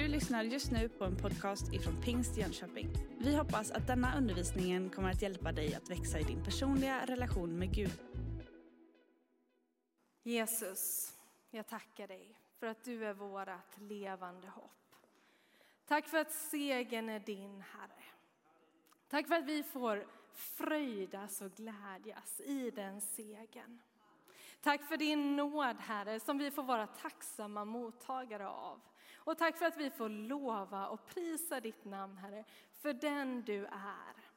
Du lyssnar just nu på en podcast ifrån Pingst Jönköping. Vi hoppas att denna undervisning kommer att hjälpa dig att växa i din personliga relation med Gud. Jesus, jag tackar dig för att du är vårt levande hopp. Tack för att segern är din, Herre. Tack för att vi får fröjdas och glädjas i den segern. Tack för din nåd, Herre, som vi får vara tacksamma mottagare av. Och tack för att vi får lova och prisa ditt namn, Herre, för den du är.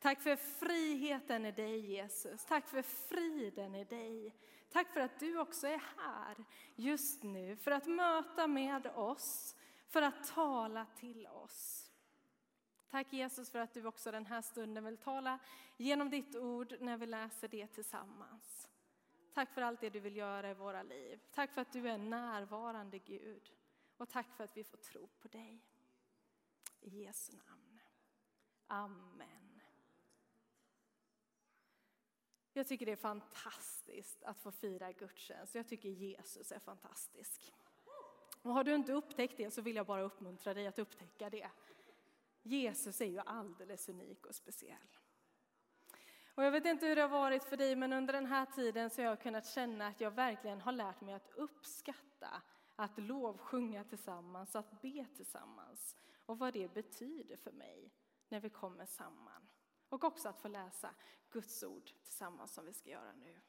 Tack för friheten i dig, Jesus. Tack för friden i dig. Tack för att du också är här just nu för att möta med oss, för att tala till oss. Tack Jesus för att du också den här stunden vill tala genom ditt ord när vi läser det tillsammans. Tack för allt det du vill göra i våra liv. Tack för att du är närvarande Gud. Och tack för att vi får tro på dig. I Jesu namn. Amen. Jag tycker det är fantastiskt att få fira gudstjänst. Jag tycker Jesus är fantastisk. Och har du inte upptäckt det så vill jag bara uppmuntra dig att upptäcka det. Jesus är ju alldeles unik och speciell. Och jag vet inte hur det har varit för dig, men under den här tiden så har jag kunnat känna att jag verkligen har lärt mig att uppskatta att lovsjunga tillsammans, att be tillsammans och vad det betyder för mig när vi kommer samman. Och också att få läsa Guds ord tillsammans som vi ska göra nu.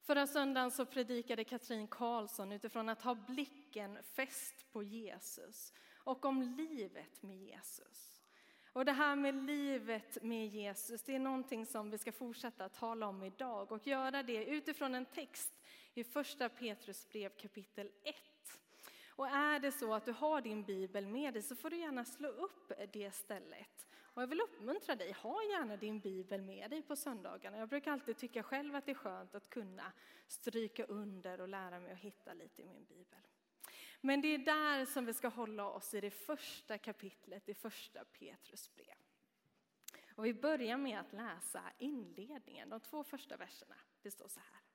Förra söndagen så predikade Katrin Karlsson utifrån att ha blicken fäst på Jesus och om livet med Jesus. Och det här med livet med Jesus, det är någonting som vi ska fortsätta tala om idag och göra det utifrån en text i första Petrus brev kapitel 1. Och är det så att du har din bibel med dig så får du gärna slå upp det stället. Och jag vill uppmuntra dig, ha gärna din bibel med dig på söndagarna. Jag brukar alltid tycka själv att det är skönt att kunna stryka under och lära mig att hitta lite i min bibel. Men det är där som vi ska hålla oss i det första kapitlet i första Petrus brev. Och vi börjar med att läsa inledningen, de två första verserna. Det står så här.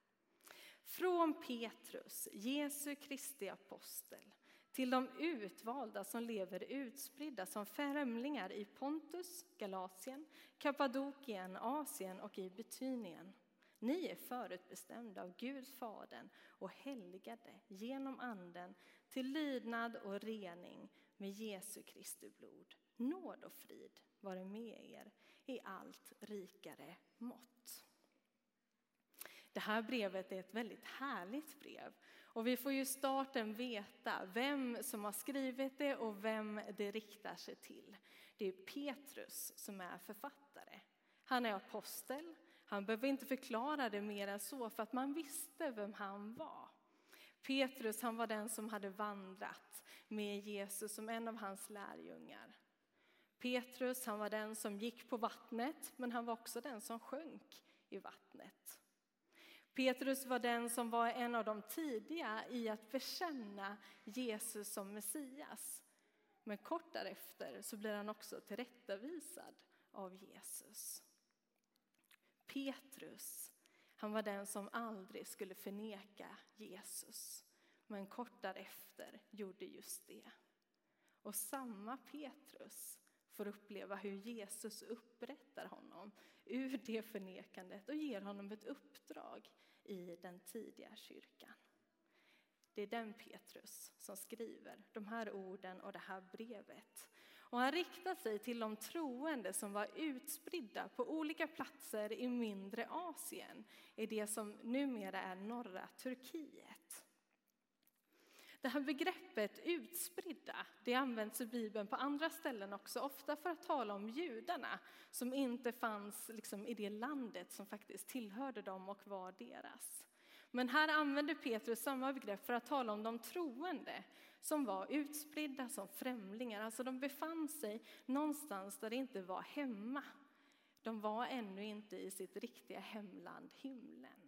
Från Petrus, Jesu Kristi apostel, till de utvalda som lever utspridda som främlingar i Pontus, Galatien, Kappadokien, Asien och i Betynien. Ni är förutbestämda av Gud Fadern och helgade genom Anden till lydnad och rening med Jesu Kristi blod. Nåd och frid vare med er i allt rikare mått. Det här brevet är ett väldigt härligt brev och vi får ju starten veta vem som har skrivit det och vem det riktar sig till. Det är Petrus som är författare. Han är apostel, han behöver inte förklara det mer än så för att man visste vem han var. Petrus han var den som hade vandrat med Jesus som en av hans lärjungar. Petrus han var den som gick på vattnet men han var också den som sjönk i vattnet. Petrus var den som var en av de tidiga i att bekänna Jesus som Messias. Men kort därefter så blir han också tillrättavisad av Jesus. Petrus, han var den som aldrig skulle förneka Jesus. Men kort därefter gjorde just det. Och samma Petrus får uppleva hur Jesus upprättar honom ur det förnekandet och ger honom ett uppdrag i den tidiga kyrkan. Det är den Petrus som skriver de här orden och det här brevet. Och han riktar sig till de troende som var utspridda på olika platser i mindre Asien, i det som numera är norra Turkiet. Det här begreppet utspridda, det används i Bibeln på andra ställen också, ofta för att tala om judarna som inte fanns liksom i det landet som faktiskt tillhörde dem och var deras. Men här använder Petrus samma begrepp för att tala om de troende som var utspridda som främlingar. Alltså de befann sig någonstans där det inte var hemma. De var ännu inte i sitt riktiga hemland, himlen.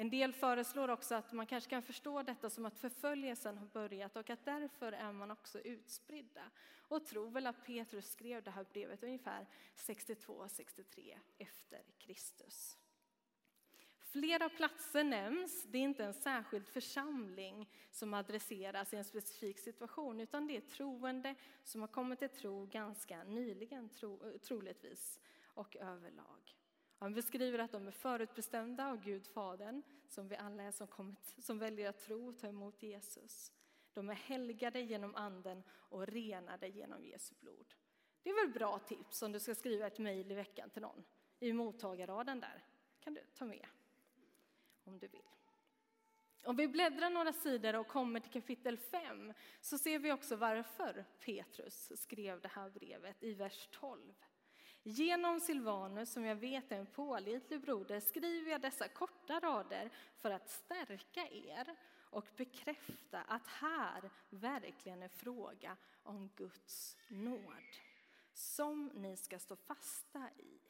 En del föreslår också att man kanske kan förstå detta som att förföljelsen har börjat och att därför är man också utspridda. Och tror väl att Petrus skrev det här brevet ungefär 62-63 efter Kristus. Flera platser nämns. Det är inte en särskild församling som adresseras i en specifik situation, utan det är troende som har kommit till tro ganska nyligen, tro, troligtvis, och överlag. Han beskriver att de är förutbestämda av Gud Fadern, som vi alla är som, kommit, som väljer att tro och ta emot Jesus. De är helgade genom anden och renade genom Jesu blod. Det är väl bra tips om du ska skriva ett mejl i veckan till någon. I mottagarraden där kan du ta med om du vill. Om vi bläddrar några sidor och kommer till kapitel 5 så ser vi också varför Petrus skrev det här brevet i vers 12. Genom Silvanus, som jag vet är en pålitlig broder, skriver jag dessa korta rader för att stärka er och bekräfta att här verkligen är fråga om Guds nåd som ni ska stå fasta i.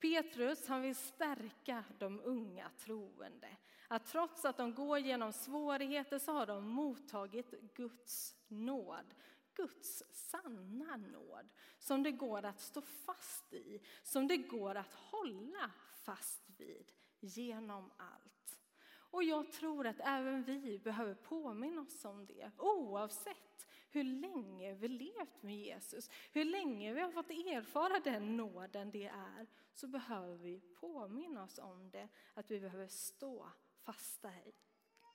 Petrus han vill stärka de unga troende. Att trots att de går genom svårigheter så har de mottagit Guds nåd. Guds sanna nåd som det går att stå fast i, som det går att hålla fast vid genom allt. Och jag tror att även vi behöver påminna oss om det oavsett hur länge vi levt med Jesus, hur länge vi har fått erfara den nåden det är, så behöver vi påminna oss om det, att vi behöver stå fasta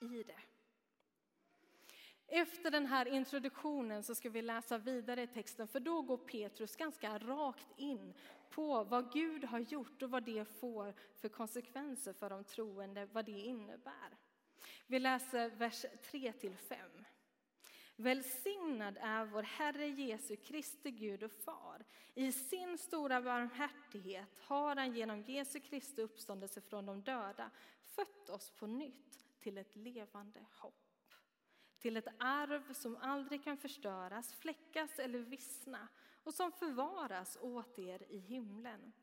i det. Efter den här introduktionen så ska vi läsa vidare i texten, för då går Petrus ganska rakt in på vad Gud har gjort och vad det får för konsekvenser för de troende, vad det innebär. Vi läser vers 3 till 5. Välsignad är vår Herre Jesu Kristi Gud och Far. I sin stora barmhärtighet har han genom Jesu Kristi uppståndelse från de döda fött oss på nytt till ett levande hopp. Till ett arv som aldrig kan förstöras, fläckas eller vissna och som förvaras åt er i himlen.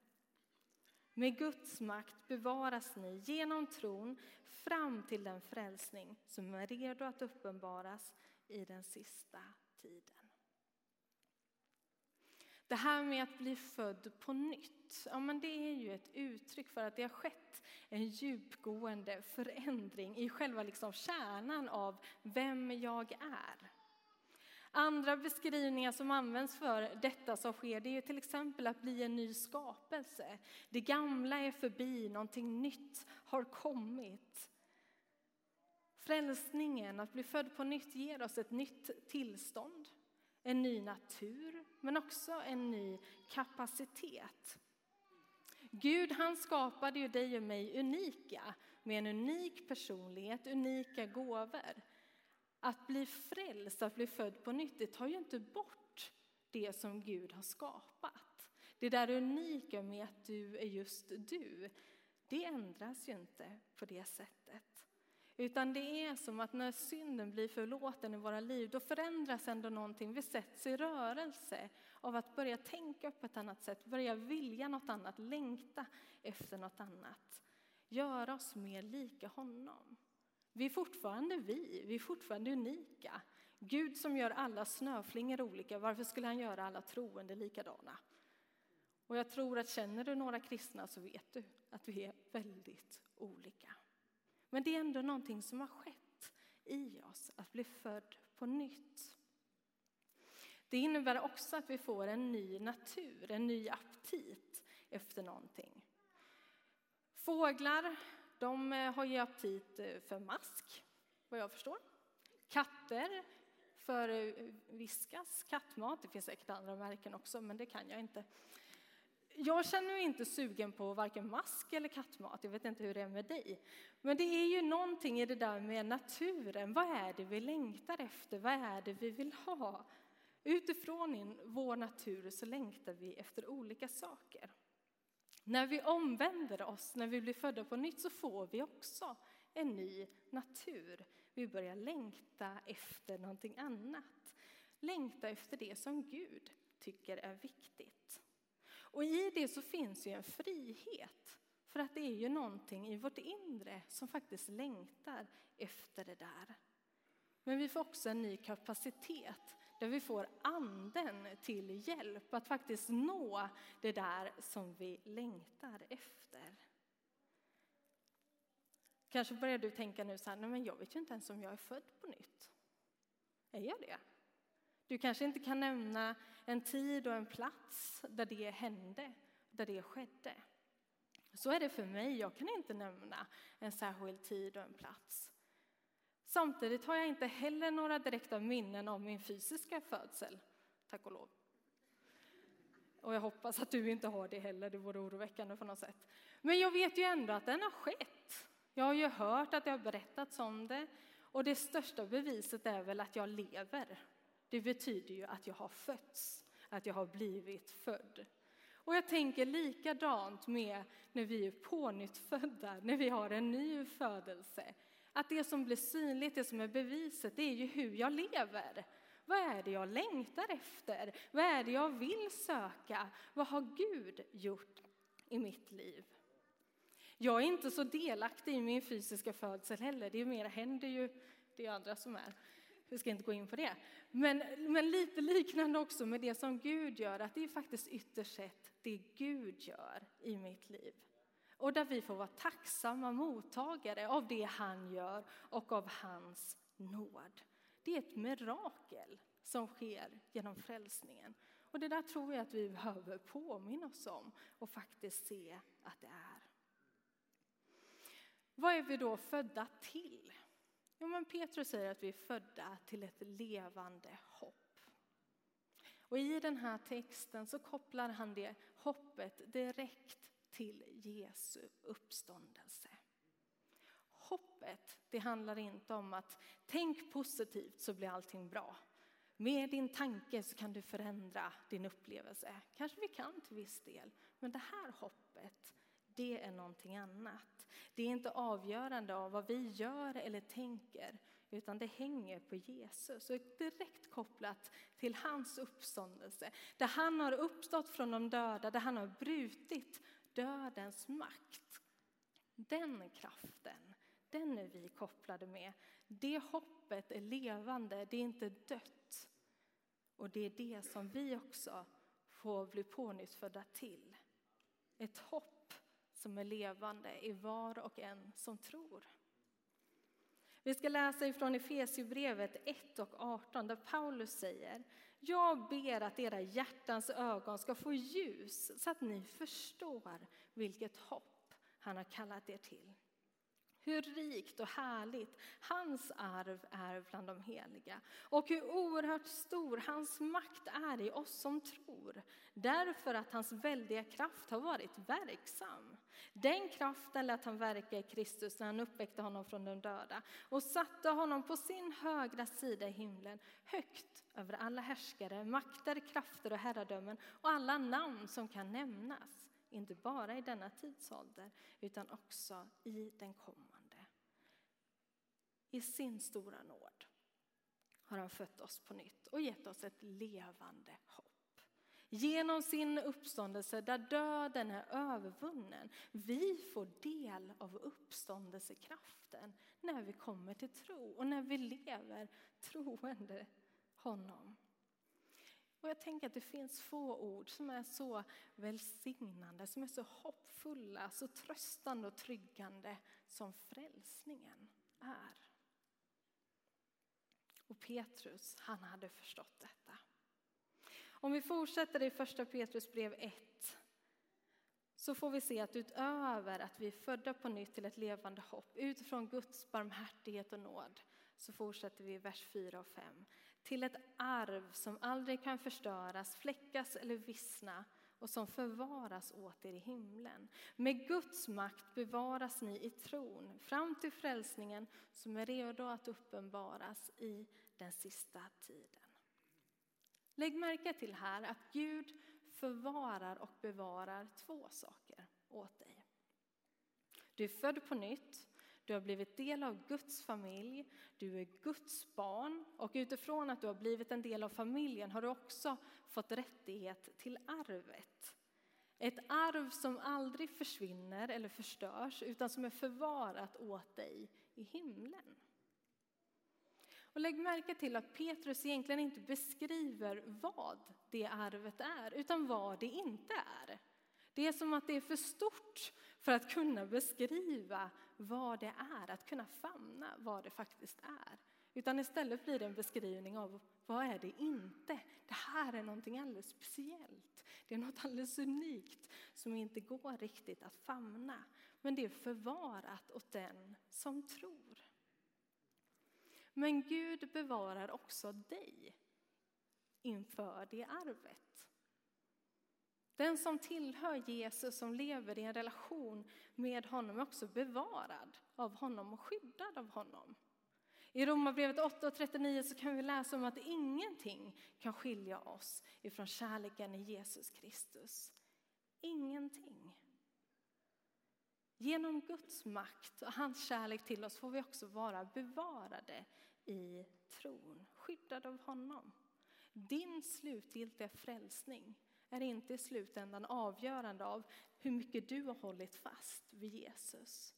Med Guds makt bevaras ni genom tron fram till den frälsning som är redo att uppenbaras i den sista tiden. Det här med att bli född på nytt, ja, men det är ju ett uttryck för att det har skett en djupgående förändring i själva liksom kärnan av vem jag är. Andra beskrivningar som används för detta som sker, det är till exempel att bli en ny skapelse. Det gamla är förbi, någonting nytt har kommit. Frälsningen, att bli född på nytt, ger oss ett nytt tillstånd, en ny natur, men också en ny kapacitet. Gud han skapade ju dig och mig unika, med en unik personlighet, unika gåvor. Att bli frälst, att bli född på nytt, det tar ju inte bort det som Gud har skapat. Det där unika med att du är just du, det ändras ju inte på det sättet. Utan det är som att när synden blir förlåten i våra liv, då förändras ändå någonting. Vi sätts i rörelse av att börja tänka på ett annat sätt, börja vilja något annat, längta efter något annat. Göra oss mer lika honom. Vi är fortfarande vi, vi är fortfarande unika. Gud som gör alla snöflingor olika, varför skulle han göra alla troende likadana? Och jag tror att känner du några kristna så vet du att vi är väldigt olika. Men det är ändå någonting som har skett i oss, att bli född på nytt. Det innebär också att vi får en ny natur, en ny aptit efter någonting. Fåglar, de eh, har ju aptit eh, för mask, vad jag förstår. Katter för eh, viskas, kattmat. Det finns säkert andra märken också, men det kan jag inte. Jag känner mig inte sugen på varken mask eller kattmat. Jag vet inte hur det är med dig. Men det är ju någonting i det där med naturen. Vad är det vi längtar efter? Vad är det vi vill ha? Utifrån vår natur så längtar vi efter olika saker. När vi omvänder oss, när vi blir födda på nytt, så får vi också en ny natur. Vi börjar längta efter någonting annat. Längta efter det som Gud tycker är viktigt. Och i det så finns ju en frihet. För att det är ju någonting i vårt inre som faktiskt längtar efter det där. Men vi får också en ny kapacitet där vi får anden till hjälp att faktiskt nå det där som vi längtar efter. Kanske börjar du tänka nu så här, nej men jag vet ju inte ens om jag är född på nytt. Är jag det? Du kanske inte kan nämna en tid och en plats där det hände, där det skedde. Så är det för mig, jag kan inte nämna en särskild tid och en plats. Samtidigt har jag inte heller några direkta minnen av min fysiska födsel, tack och lov. Och jag hoppas att du inte har det heller, det vore oroväckande på något sätt. Men jag vet ju ändå att den har skett. Jag har ju hört att det har berättats om det. Och det största beviset är väl att jag lever. Det betyder ju att jag har fötts, att jag har blivit född. Och jag tänker likadant med när vi är pånyttfödda, när vi har en ny födelse. Att det som blir synligt, det som är beviset, det är ju hur jag lever. Vad är det jag längtar efter? Vad är det jag vill söka? Vad har Gud gjort i mitt liv? Jag är inte så delaktig i min fysiska födsel heller. Det är mer händer ju, det är andra som är. Vi ska inte gå in på det. Men, men lite liknande också med det som Gud gör, att det är faktiskt ytterst sett det Gud gör i mitt liv. Och där vi får vara tacksamma mottagare av det han gör och av hans nåd. Det är ett mirakel som sker genom frälsningen. Och det där tror jag att vi behöver påminna oss om och faktiskt se att det är. Vad är vi då födda till? Jo, men Petrus säger att vi är födda till ett levande hopp. Och i den här texten så kopplar han det hoppet direkt till Jesu uppståndelse. Hoppet, det handlar inte om att tänk positivt så blir allting bra. Med din tanke så kan du förändra din upplevelse. Kanske vi kan till viss del, men det här hoppet, det är någonting annat. Det är inte avgörande av vad vi gör eller tänker, utan det hänger på Jesus och är direkt kopplat till hans uppståndelse. Där han har uppstått från de döda, där han har brutit dödens makt. Den kraften, den är vi kopplade med. Det hoppet är levande, det är inte dött. Och det är det som vi också får bli pånyttfödda till. Ett hopp som är levande i var och en som tror. Vi ska läsa ifrån Efesierbrevet 1 och 18 där Paulus säger jag ber att era hjärtans ögon ska få ljus så att ni förstår vilket hopp han har kallat er till hur rikt och härligt hans arv är bland de heliga och hur oerhört stor hans makt är i oss som tror därför att hans väldiga kraft har varit verksam. Den kraften lät han verka i Kristus när han uppväckte honom från de döda och satte honom på sin högra sida i himlen högt över alla härskare, makter, krafter och herradömen och alla namn som kan nämnas inte bara i denna tidsålder utan också i den kommande. I sin stora nåd har han fött oss på nytt och gett oss ett levande hopp. Genom sin uppståndelse där döden är övervunnen. Vi får del av uppståndelsekraften när vi kommer till tro och när vi lever troende honom. Och jag tänker att det finns få ord som är så välsignande, som är så hoppfulla, så tröstande och tryggande som frälsningen är. Och Petrus, han hade förstått detta. Om vi fortsätter i första Petrus brev 1 så får vi se att utöver att vi är födda på nytt till ett levande hopp utifrån Guds barmhärtighet och nåd så fortsätter vi i vers 4 och 5 till ett arv som aldrig kan förstöras, fläckas eller vissna och som förvaras åt er i himlen. Med Guds makt bevaras ni i tron fram till frälsningen som är redo att uppenbaras i den sista tiden. Lägg märke till här att Gud förvarar och bevarar två saker åt dig. Du är född på nytt, du har blivit del av Guds familj, du är Guds barn och utifrån att du har blivit en del av familjen har du också fått rättighet till arvet. Ett arv som aldrig försvinner eller förstörs utan som är förvarat åt dig i himlen. Och lägg märke till att Petrus egentligen inte beskriver vad det arvet är, utan vad det inte är. Det är som att det är för stort för att kunna beskriva vad det är, att kunna famna vad det faktiskt är. Utan istället blir det en beskrivning av vad är det inte? Det här är någonting alldeles speciellt. Det är något alldeles unikt som inte går riktigt att famna. Men det är förvarat åt den som tror. Men Gud bevarar också dig inför det arvet. Den som tillhör Jesus, som lever i en relation med honom, är också bevarad av honom och skyddad av honom. I Romarbrevet 8.39 så kan vi läsa om att ingenting kan skilja oss ifrån kärleken i Jesus Kristus. Ingenting. Genom Guds makt och hans kärlek till oss får vi också vara bevarade i tron, skyddade av honom. Din slutgiltiga frälsning är inte i slutändan avgörande av hur mycket du har hållit fast vid Jesus.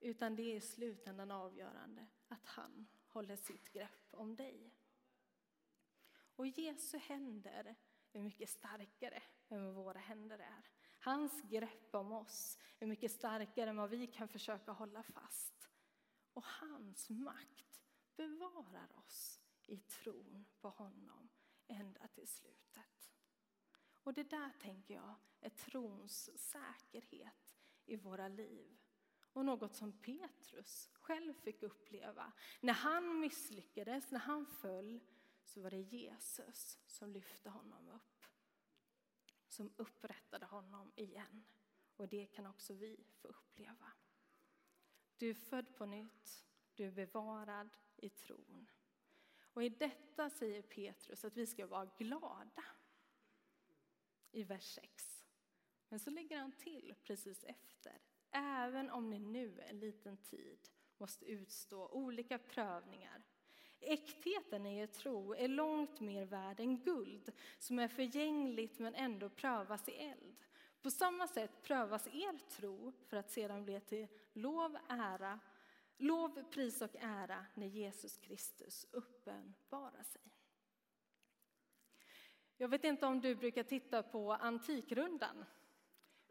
Utan det är i slutändan avgörande att han håller sitt grepp om dig. Och Jesu händer är mycket starkare än vad våra händer är. Hans grepp om oss är mycket starkare än vad vi kan försöka hålla fast. Och hans makt bevarar oss i tron på honom ända till slutet. Och det där tänker jag är trons säkerhet i våra liv. Och något som Petrus själv fick uppleva. När han misslyckades, när han föll, så var det Jesus som lyfte honom upp. Som upprättade honom igen. Och det kan också vi få uppleva. Du är född på nytt, du är bevarad i tron. Och i detta säger Petrus att vi ska vara glada. I vers 6. Men så lägger han till precis efter. Även om ni nu en liten tid måste utstå olika prövningar. Äktheten i er tro är långt mer värd än guld som är förgängligt men ändå prövas i eld. På samma sätt prövas er tro för att sedan bli till lov, ära, lov, pris och ära när Jesus Kristus uppenbarar sig. Jag vet inte om du brukar titta på Antikrundan.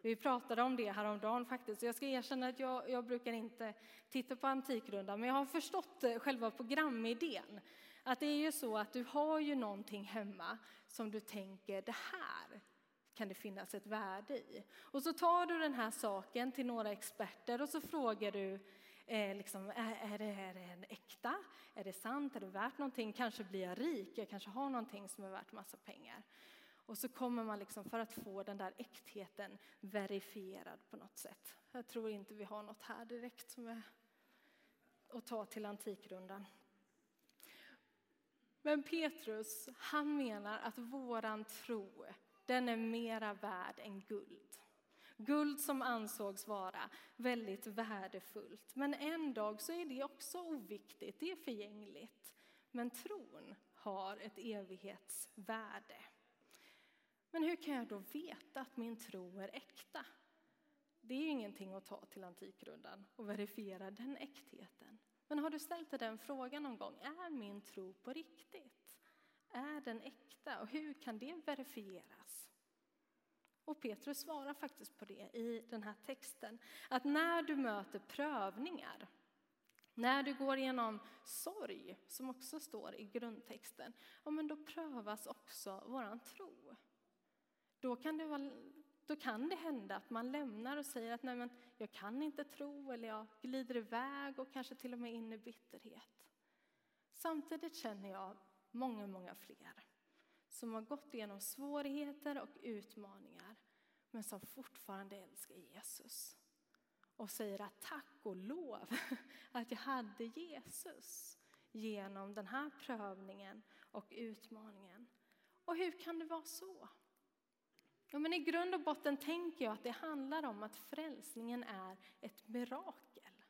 Vi pratade om det häromdagen faktiskt. Jag ska erkänna att jag, jag brukar inte titta på Antikrundan, men jag har förstått eh, själva programidén. Att det är ju så att du har ju någonting hemma som du tänker, det här kan det finnas ett värde i. Och så tar du den här saken till några experter och så frågar du, eh, liksom, är, är, det, är det en äkta? Är det sant? Är det värt någonting? Kanske blir jag rik? Jag kanske har någonting som är värt massa pengar. Och så kommer man liksom för att få den där äktheten verifierad på något sätt. Jag tror inte vi har något här direkt som är att ta till Antikrundan. Men Petrus, han menar att våran tro, den är mera värd än guld. Guld som ansågs vara väldigt värdefullt. Men en dag så är det också oviktigt, det är förgängligt. Men tron har ett evighetsvärde. Men hur kan jag då veta att min tro är äkta? Det är ju ingenting att ta till Antikrundan och verifiera den äktheten. Men har du ställt dig den frågan någon gång? Är min tro på riktigt? Är den äkta? Och hur kan det verifieras? Och Petrus svarar faktiskt på det i den här texten. Att när du möter prövningar, när du går igenom sorg, som också står i grundtexten, ja, men då prövas också vår tro. Då kan, det vara, då kan det hända att man lämnar och säger att nej men jag kan inte tro eller jag glider iväg och kanske till och med in i bitterhet. Samtidigt känner jag många, många fler som har gått igenom svårigheter och utmaningar men som fortfarande älskar Jesus och säger att tack och lov att jag hade Jesus genom den här prövningen och utmaningen. Och hur kan det vara så? Ja, men I grund och botten tänker jag att det handlar om att frälsningen är ett mirakel.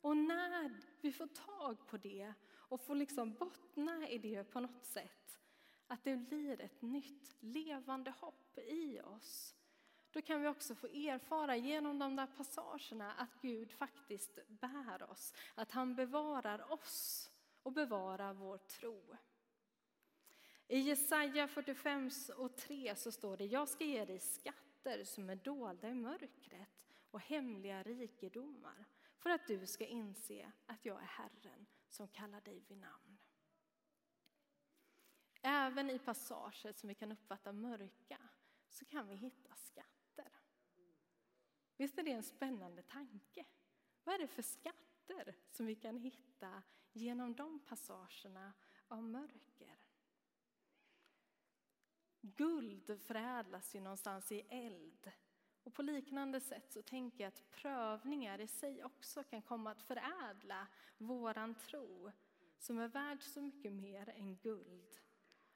Och när vi får tag på det och får liksom bottna i det på något sätt, att det blir ett nytt levande hopp i oss, då kan vi också få erfara genom de där passagerna att Gud faktiskt bär oss, att han bevarar oss och bevarar vår tro. I Jesaja 45 och 3 så står det, jag ska ge dig skatter som är dolda i mörkret och hemliga rikedomar för att du ska inse att jag är Herren som kallar dig vid namn. Även i passager som vi kan uppfatta mörka så kan vi hitta skatter. Visst är det en spännande tanke? Vad är det för skatter som vi kan hitta genom de passagerna av mörker? Guld förädlas ju någonstans i eld. Och på liknande sätt så tänker jag att prövningar i sig också kan komma att förädla våran tro som är värd så mycket mer än guld.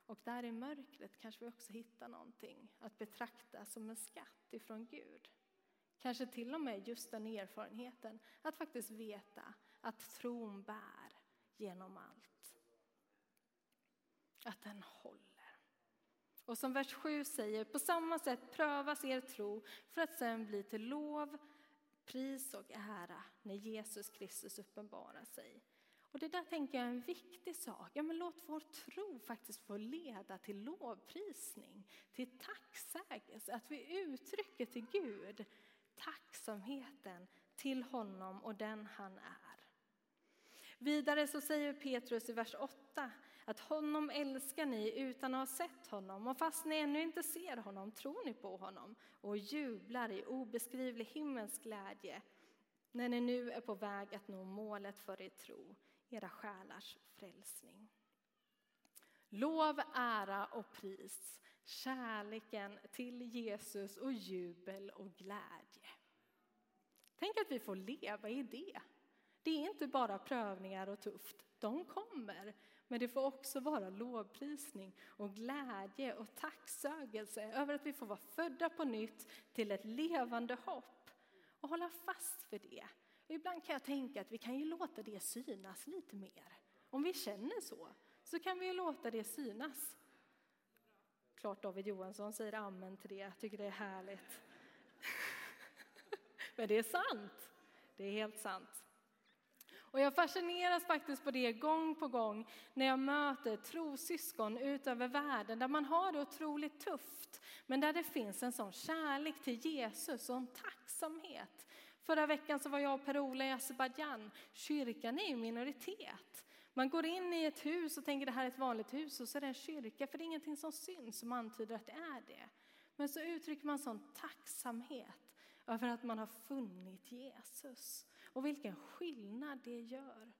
Och där i mörkret kanske vi också hittar någonting att betrakta som en skatt ifrån Gud. Kanske till och med just den erfarenheten att faktiskt veta att tron bär genom allt. Att den håller. Och som vers 7 säger, på samma sätt prövas er tro för att sen bli till lov, pris och ära när Jesus Kristus uppenbarar sig. Och det där tänker jag är en viktig sak. Ja, men låt vår tro faktiskt få leda till lovprisning, till tacksägelse, att vi uttrycker till Gud tacksamheten till honom och den han är. Vidare så säger Petrus i vers 8 att honom älskar ni utan att ha sett honom och fast ni ännu inte ser honom tror ni på honom och jublar i obeskrivlig himmelsk glädje när ni nu är på väg att nå målet för er tro, era själars frälsning. Lov, ära och pris, kärleken till Jesus och jubel och glädje. Tänk att vi får leva i det. Det är inte bara prövningar och tufft, de kommer. Men det får också vara lovprisning och glädje och tacksägelse över att vi får vara födda på nytt till ett levande hopp och hålla fast vid det. Ibland kan jag tänka att vi kan ju låta det synas lite mer. Om vi känner så, så kan vi ju låta det synas. Klart David Johansson säger amen till det, jag tycker det är härligt. Men det är sant. Det är helt sant. Och jag fascineras faktiskt på det gång på gång när jag möter trossyskon utöver världen där man har det otroligt tufft men där det finns en sån kärlek till Jesus och en tacksamhet. Förra veckan så var jag och Per-Ola i Azerbajdzjan. Kyrkan är ju minoritet. Man går in i ett hus och tänker det här är ett vanligt hus och så är det en kyrka för det är ingenting som syns som antyder att det är det. Men så uttrycker man sån tacksamhet över att man har funnit Jesus. Och vilken skillnad det gör.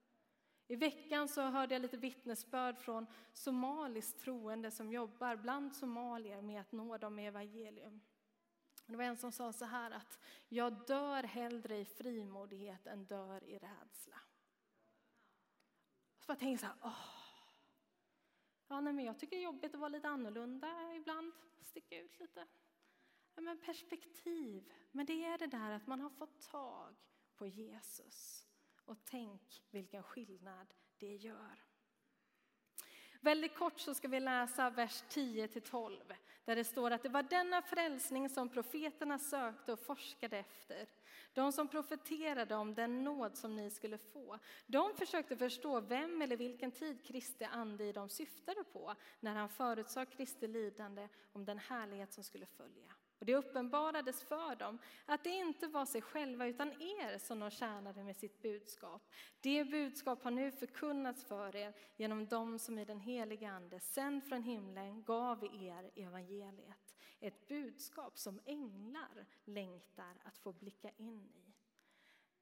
I veckan så hörde jag lite vittnesbörd från somaliskt troende som jobbar bland somalier med att nå dem med evangelium. Det var en som sa så här att jag dör hellre i frimodighet än dör i rädsla. För jag tänkte så här, åh. Ja, nej, men jag tycker det är jobbigt att vara lite annorlunda ibland, sticka ut lite. Ja, men perspektiv, men det är det där att man har fått tag på Jesus. Och tänk vilken skillnad det gör. Väldigt kort så ska vi läsa vers 10 12 där det står att det var denna frälsning som profeterna sökte och forskade efter. De som profeterade om den nåd som ni skulle få. De försökte förstå vem eller vilken tid Kristi ande i dem syftade på när han förutsade Kristi lidande om den härlighet som skulle följa. Och det uppenbarades för dem att det inte var sig själva utan er som de tjänade med sitt budskap. Det budskap har nu förkunnats för er genom dem som i den heliga Ande, sänd från himlen, gav er evangeliet. Ett budskap som änglar längtar att få blicka in i.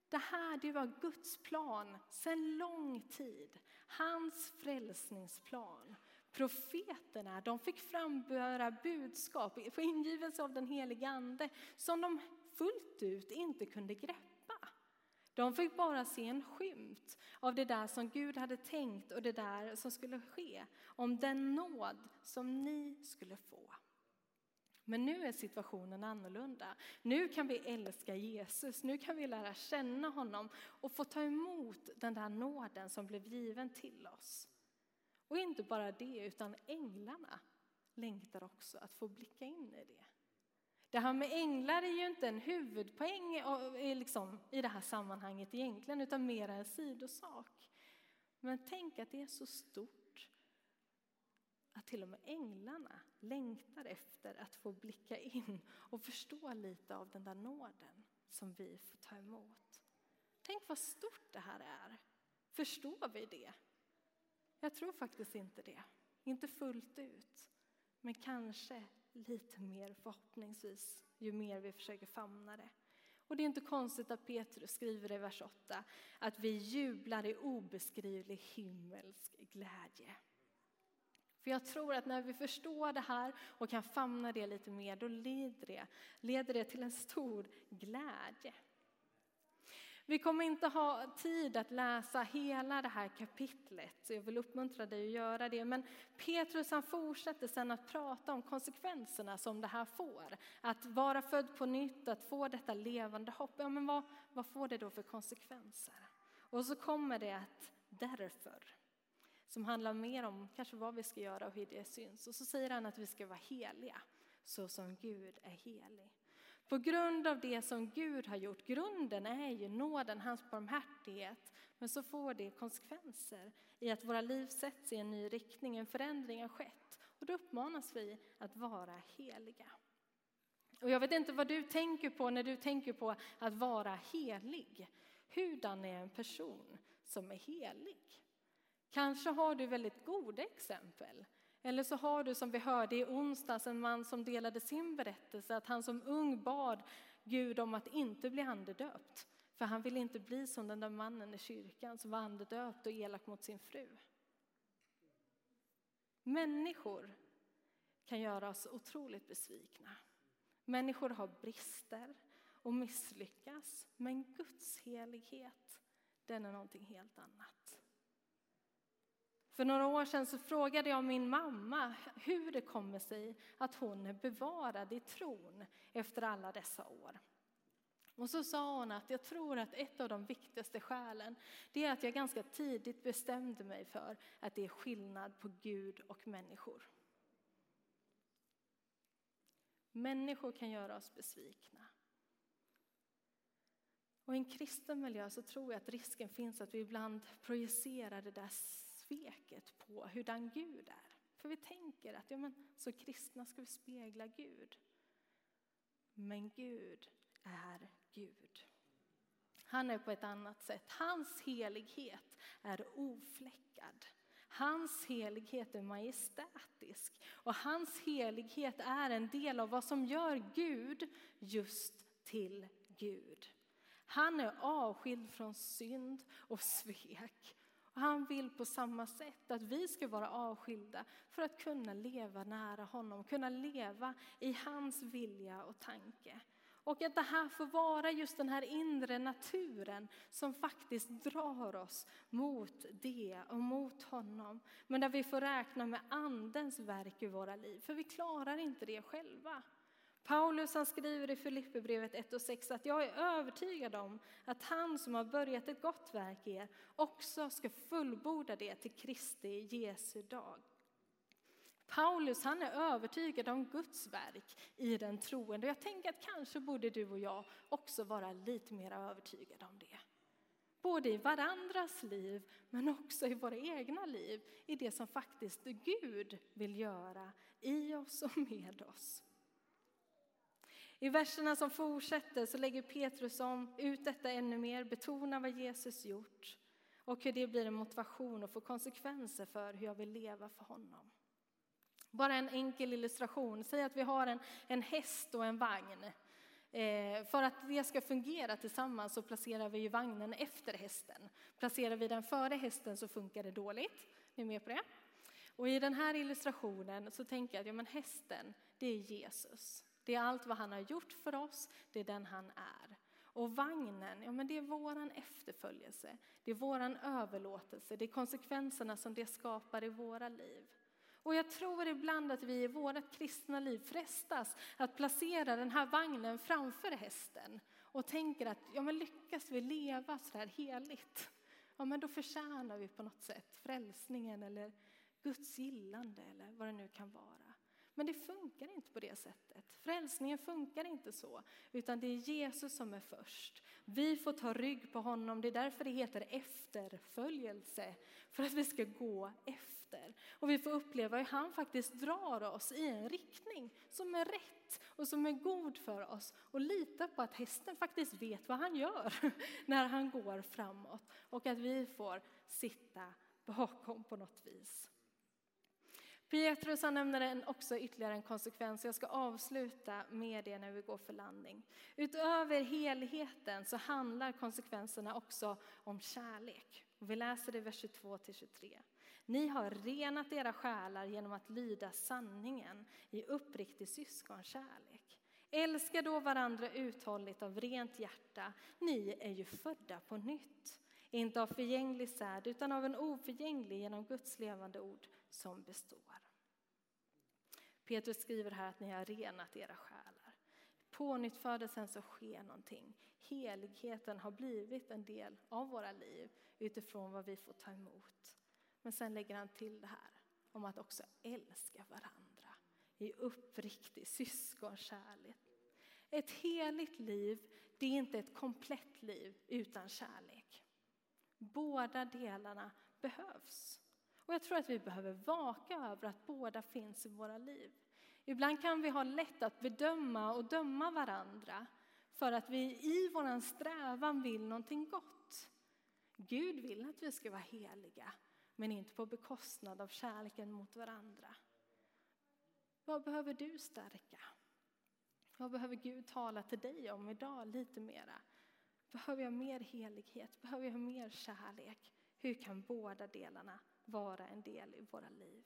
Det här det var Guds plan sedan lång tid, hans frälsningsplan. Profeterna de fick framböra budskap på ingivelse av den helige Ande som de fullt ut inte kunde greppa. De fick bara se en skymt av det där som Gud hade tänkt och det där som skulle ske. Om den nåd som ni skulle få. Men nu är situationen annorlunda. Nu kan vi älska Jesus, nu kan vi lära känna honom och få ta emot den där nåden som blev given till oss. Och inte bara det, utan änglarna längtar också att få blicka in i det. Det här med änglar är ju inte en huvudpoäng liksom, i det här sammanhanget egentligen, utan mer en sidosak. Men tänk att det är så stort att till och med änglarna längtar efter att få blicka in och förstå lite av den där nåden som vi får ta emot. Tänk vad stort det här är. Förstår vi det? Jag tror faktiskt inte det. Inte fullt ut. Men kanske lite mer förhoppningsvis ju mer vi försöker famna det. Och det är inte konstigt att Petrus skriver i vers 8 att vi jublar i obeskrivlig himmelsk glädje. För jag tror att när vi förstår det här och kan famna det lite mer, då leder det, leder det till en stor glädje. Vi kommer inte ha tid att läsa hela det här kapitlet, så jag vill uppmuntra dig att göra det. Men Petrus han fortsätter sen att prata om konsekvenserna som det här får. Att vara född på nytt, att få detta levande hopp. Ja, men vad, vad får det då för konsekvenser? Och så kommer det att därför, som handlar mer om kanske vad vi ska göra och hur det syns. Och så säger han att vi ska vara heliga, så som Gud är helig. På grund av det som Gud har gjort, grunden är ju nåden, hans barmhärtighet. Men så får det konsekvenser i att våra liv sätts i en ny riktning, en förändring har skett. Och då uppmanas vi att vara heliga. Och jag vet inte vad du tänker på när du tänker på att vara helig. Hurdan är en person som är helig? Kanske har du väldigt goda exempel. Eller så har du som vi hörde i onsdags en man som delade sin berättelse att han som ung bad Gud om att inte bli andedöpt. För han ville inte bli som den där mannen i kyrkan som var andedöpt och elak mot sin fru. Människor kan göra oss otroligt besvikna. Människor har brister och misslyckas. Men Guds helighet, den är någonting helt annat. För några år sedan så frågade jag min mamma hur det kommer sig att hon är bevarad i tron efter alla dessa år. Och så sa hon att jag tror att ett av de viktigaste skälen det är att jag ganska tidigt bestämde mig för att det är skillnad på Gud och människor. Människor kan göra oss besvikna. Och i en kristen miljö så tror jag att risken finns att vi ibland projicerar det där sveket på hurdan Gud är. För vi tänker att ja, men, så kristna ska vi spegla Gud. Men Gud är Gud. Han är på ett annat sätt. Hans helighet är ofläckad. Hans helighet är majestätisk och hans helighet är en del av vad som gör Gud just till Gud. Han är avskild från synd och svek och han vill på samma sätt att vi ska vara avskilda för att kunna leva nära honom, kunna leva i hans vilja och tanke. Och att det här får vara just den här inre naturen som faktiskt drar oss mot det och mot honom. Men där vi får räkna med andens verk i våra liv, för vi klarar inte det själva. Paulus han skriver i Filipperbrevet 1 och 6 att jag är övertygad om att han som har börjat ett gott verk i er också ska fullborda det till Kristi Jesu dag. Paulus han är övertygad om Guds verk i den troende. Jag tänker att kanske borde du och jag också vara lite mer övertygade om det. Både i varandras liv men också i våra egna liv. I det som faktiskt Gud vill göra i oss och med oss. I verserna som fortsätter så lägger Petrus om ut detta ännu mer, betonar vad Jesus gjort och hur det blir en motivation och får konsekvenser för hur jag vill leva för honom. Bara en enkel illustration. Säg att vi har en, en häst och en vagn. Eh, för att det ska fungera tillsammans så placerar vi ju vagnen efter hästen. Placerar vi den före hästen så funkar det dåligt. Ni Är med på det? Och i den här illustrationen så tänker jag att ja, men hästen, det är Jesus. Det är allt vad han har gjort för oss, det är den han är. Och vagnen, ja men det är våran efterföljelse, det är våran överlåtelse, det är konsekvenserna som det skapar i våra liv. Och jag tror ibland att vi i vårt kristna liv frestas att placera den här vagnen framför hästen och tänker att ja, men lyckas vi leva så här heligt, ja men då förtjänar vi på något sätt frälsningen eller Guds gillande eller vad det nu kan vara. Men det funkar inte på det sättet. Frälsningen funkar inte så, utan det är Jesus som är först. Vi får ta rygg på honom, det är därför det heter efterföljelse, för att vi ska gå efter. Och vi får uppleva hur han faktiskt drar oss i en riktning som är rätt och som är god för oss. Och lita på att hästen faktiskt vet vad han gör när han går framåt. Och att vi får sitta bakom på något vis. Petrus han nämner också ytterligare en konsekvens. Jag ska avsluta med det när vi går för landning. Utöver helheten så handlar konsekvenserna också om kärlek. Vi läser det i vers 22-23. Ni har renat era själar genom att lyda sanningen i uppriktig syskonkärlek. Älska då varandra uthålligt av rent hjärta. Ni är ju födda på nytt. Inte av förgänglig säd utan av en oförgänglig genom Guds levande ord som består. Petrus skriver här att ni har renat era själar. På nyttfödelsen så sker någonting. Heligheten har blivit en del av våra liv utifrån vad vi får ta emot. Men sen lägger han till det här om att också älska varandra i uppriktig syskonkärlek. Ett heligt liv, det är inte ett komplett liv utan kärlek. Båda delarna behövs. Och jag tror att vi behöver vaka över att båda finns i våra liv. Ibland kan vi ha lätt att bedöma och döma varandra för att vi i vår strävan vill någonting gott. Gud vill att vi ska vara heliga, men inte på bekostnad av kärleken mot varandra. Vad behöver du stärka? Vad behöver Gud tala till dig om idag lite mera? Behöver jag mer helighet? Behöver jag mer kärlek? Hur kan båda delarna vara en del i våra liv?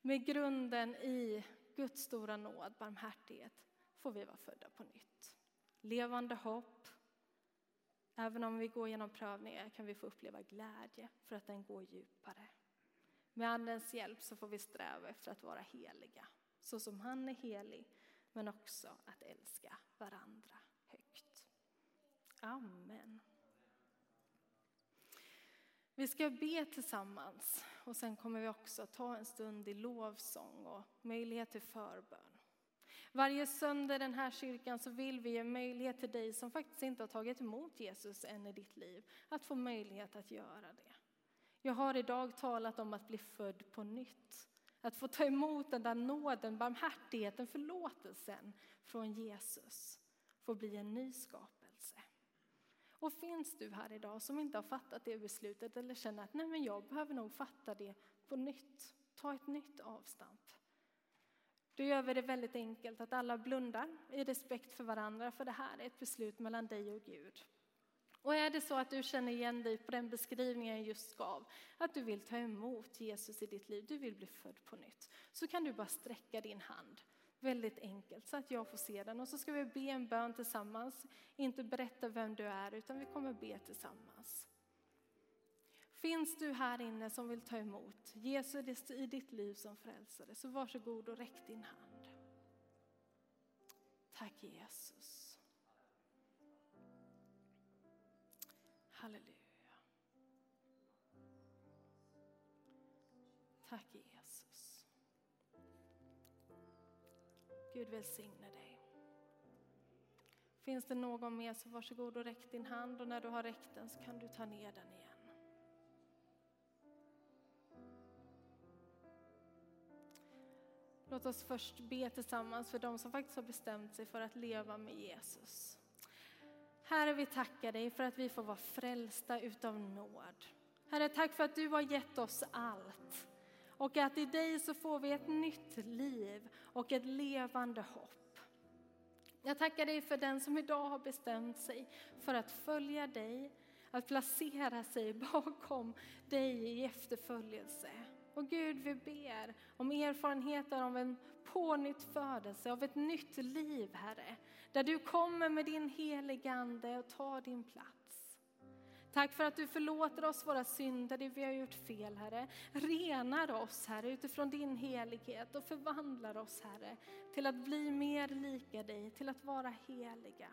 Med grunden i Guds stora nåd, barmhärtighet, får vi vara födda på nytt. Levande hopp. Även om vi går genom prövningar kan vi få uppleva glädje för att den går djupare. Med Andens hjälp så får vi sträva efter att vara heliga, så som han är helig, men också att älska varandra högt. Amen. Vi ska be tillsammans och sen kommer vi också ta en stund i lovsång och möjlighet till förbön. Varje söndag i den här kyrkan så vill vi ge möjlighet till dig som faktiskt inte har tagit emot Jesus än i ditt liv, att få möjlighet att göra det. Jag har idag talat om att bli född på nytt. Att få ta emot den där nåden, barmhärtigheten, förlåtelsen från Jesus. Få bli en ny skapelse. Och finns du här idag som inte har fattat det beslutet eller känner att nej men jag behöver nog fatta det på nytt. Ta ett nytt avstamp. Då gör vi det väldigt enkelt att alla blundar i respekt för varandra för det här är ett beslut mellan dig och Gud. Och är det så att du känner igen dig på den beskrivningen jag just gav, att du vill ta emot Jesus i ditt liv, du vill bli född på nytt, så kan du bara sträcka din hand väldigt enkelt så att jag får se den. Och så ska vi be en bön tillsammans, inte berätta vem du är utan vi kommer be tillsammans. Finns du här inne som vill ta emot Jesus i ditt liv som frälsare så varsågod och räck din hand. Tack Jesus. Halleluja. Tack Jesus. Gud välsigne dig. Finns det någon mer så varsågod och räck din hand och när du har räckt den så kan du ta ner den igen. Låt oss först be tillsammans för de som faktiskt har bestämt sig för att leva med Jesus. Herre, vi tackar dig för att vi får vara frälsta utav nåd. Herre, tack för att du har gett oss allt. Och att i dig så får vi ett nytt liv och ett levande hopp. Jag tackar dig för den som idag har bestämt sig för att följa dig, att placera sig bakom dig i efterföljelse. Och Gud, vi ber om erfarenheter av en pånytt födelse, av ett nytt liv, Herre. Där du kommer med din heliga Ande och tar din plats. Tack för att du förlåter oss våra synder, det vi har gjort fel, Herre. Renar oss, Herre, utifrån din helighet och förvandlar oss, Herre, till att bli mer lika dig, till att vara heliga.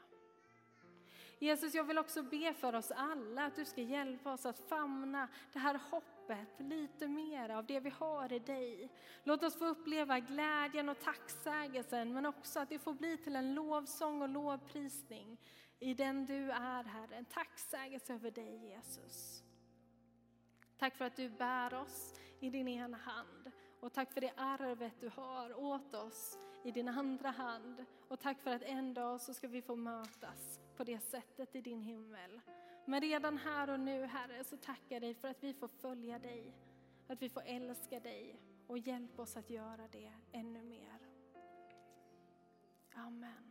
Jesus, jag vill också be för oss alla att du ska hjälpa oss att famna det här hoppet lite mer av det vi har i dig. Låt oss få uppleva glädjen och tacksägelsen men också att det får bli till en lovsång och lovprisning i den du är Herre. En tacksägelse över dig Jesus. Tack för att du bär oss i din ena hand. Och tack för det arvet du har åt oss i din andra hand. Och tack för att en dag så ska vi få mötas på det sättet i din himmel. Men redan här och nu Herre så tackar jag dig för att vi får följa dig. Att vi får älska dig och hjälp oss att göra det ännu mer. Amen.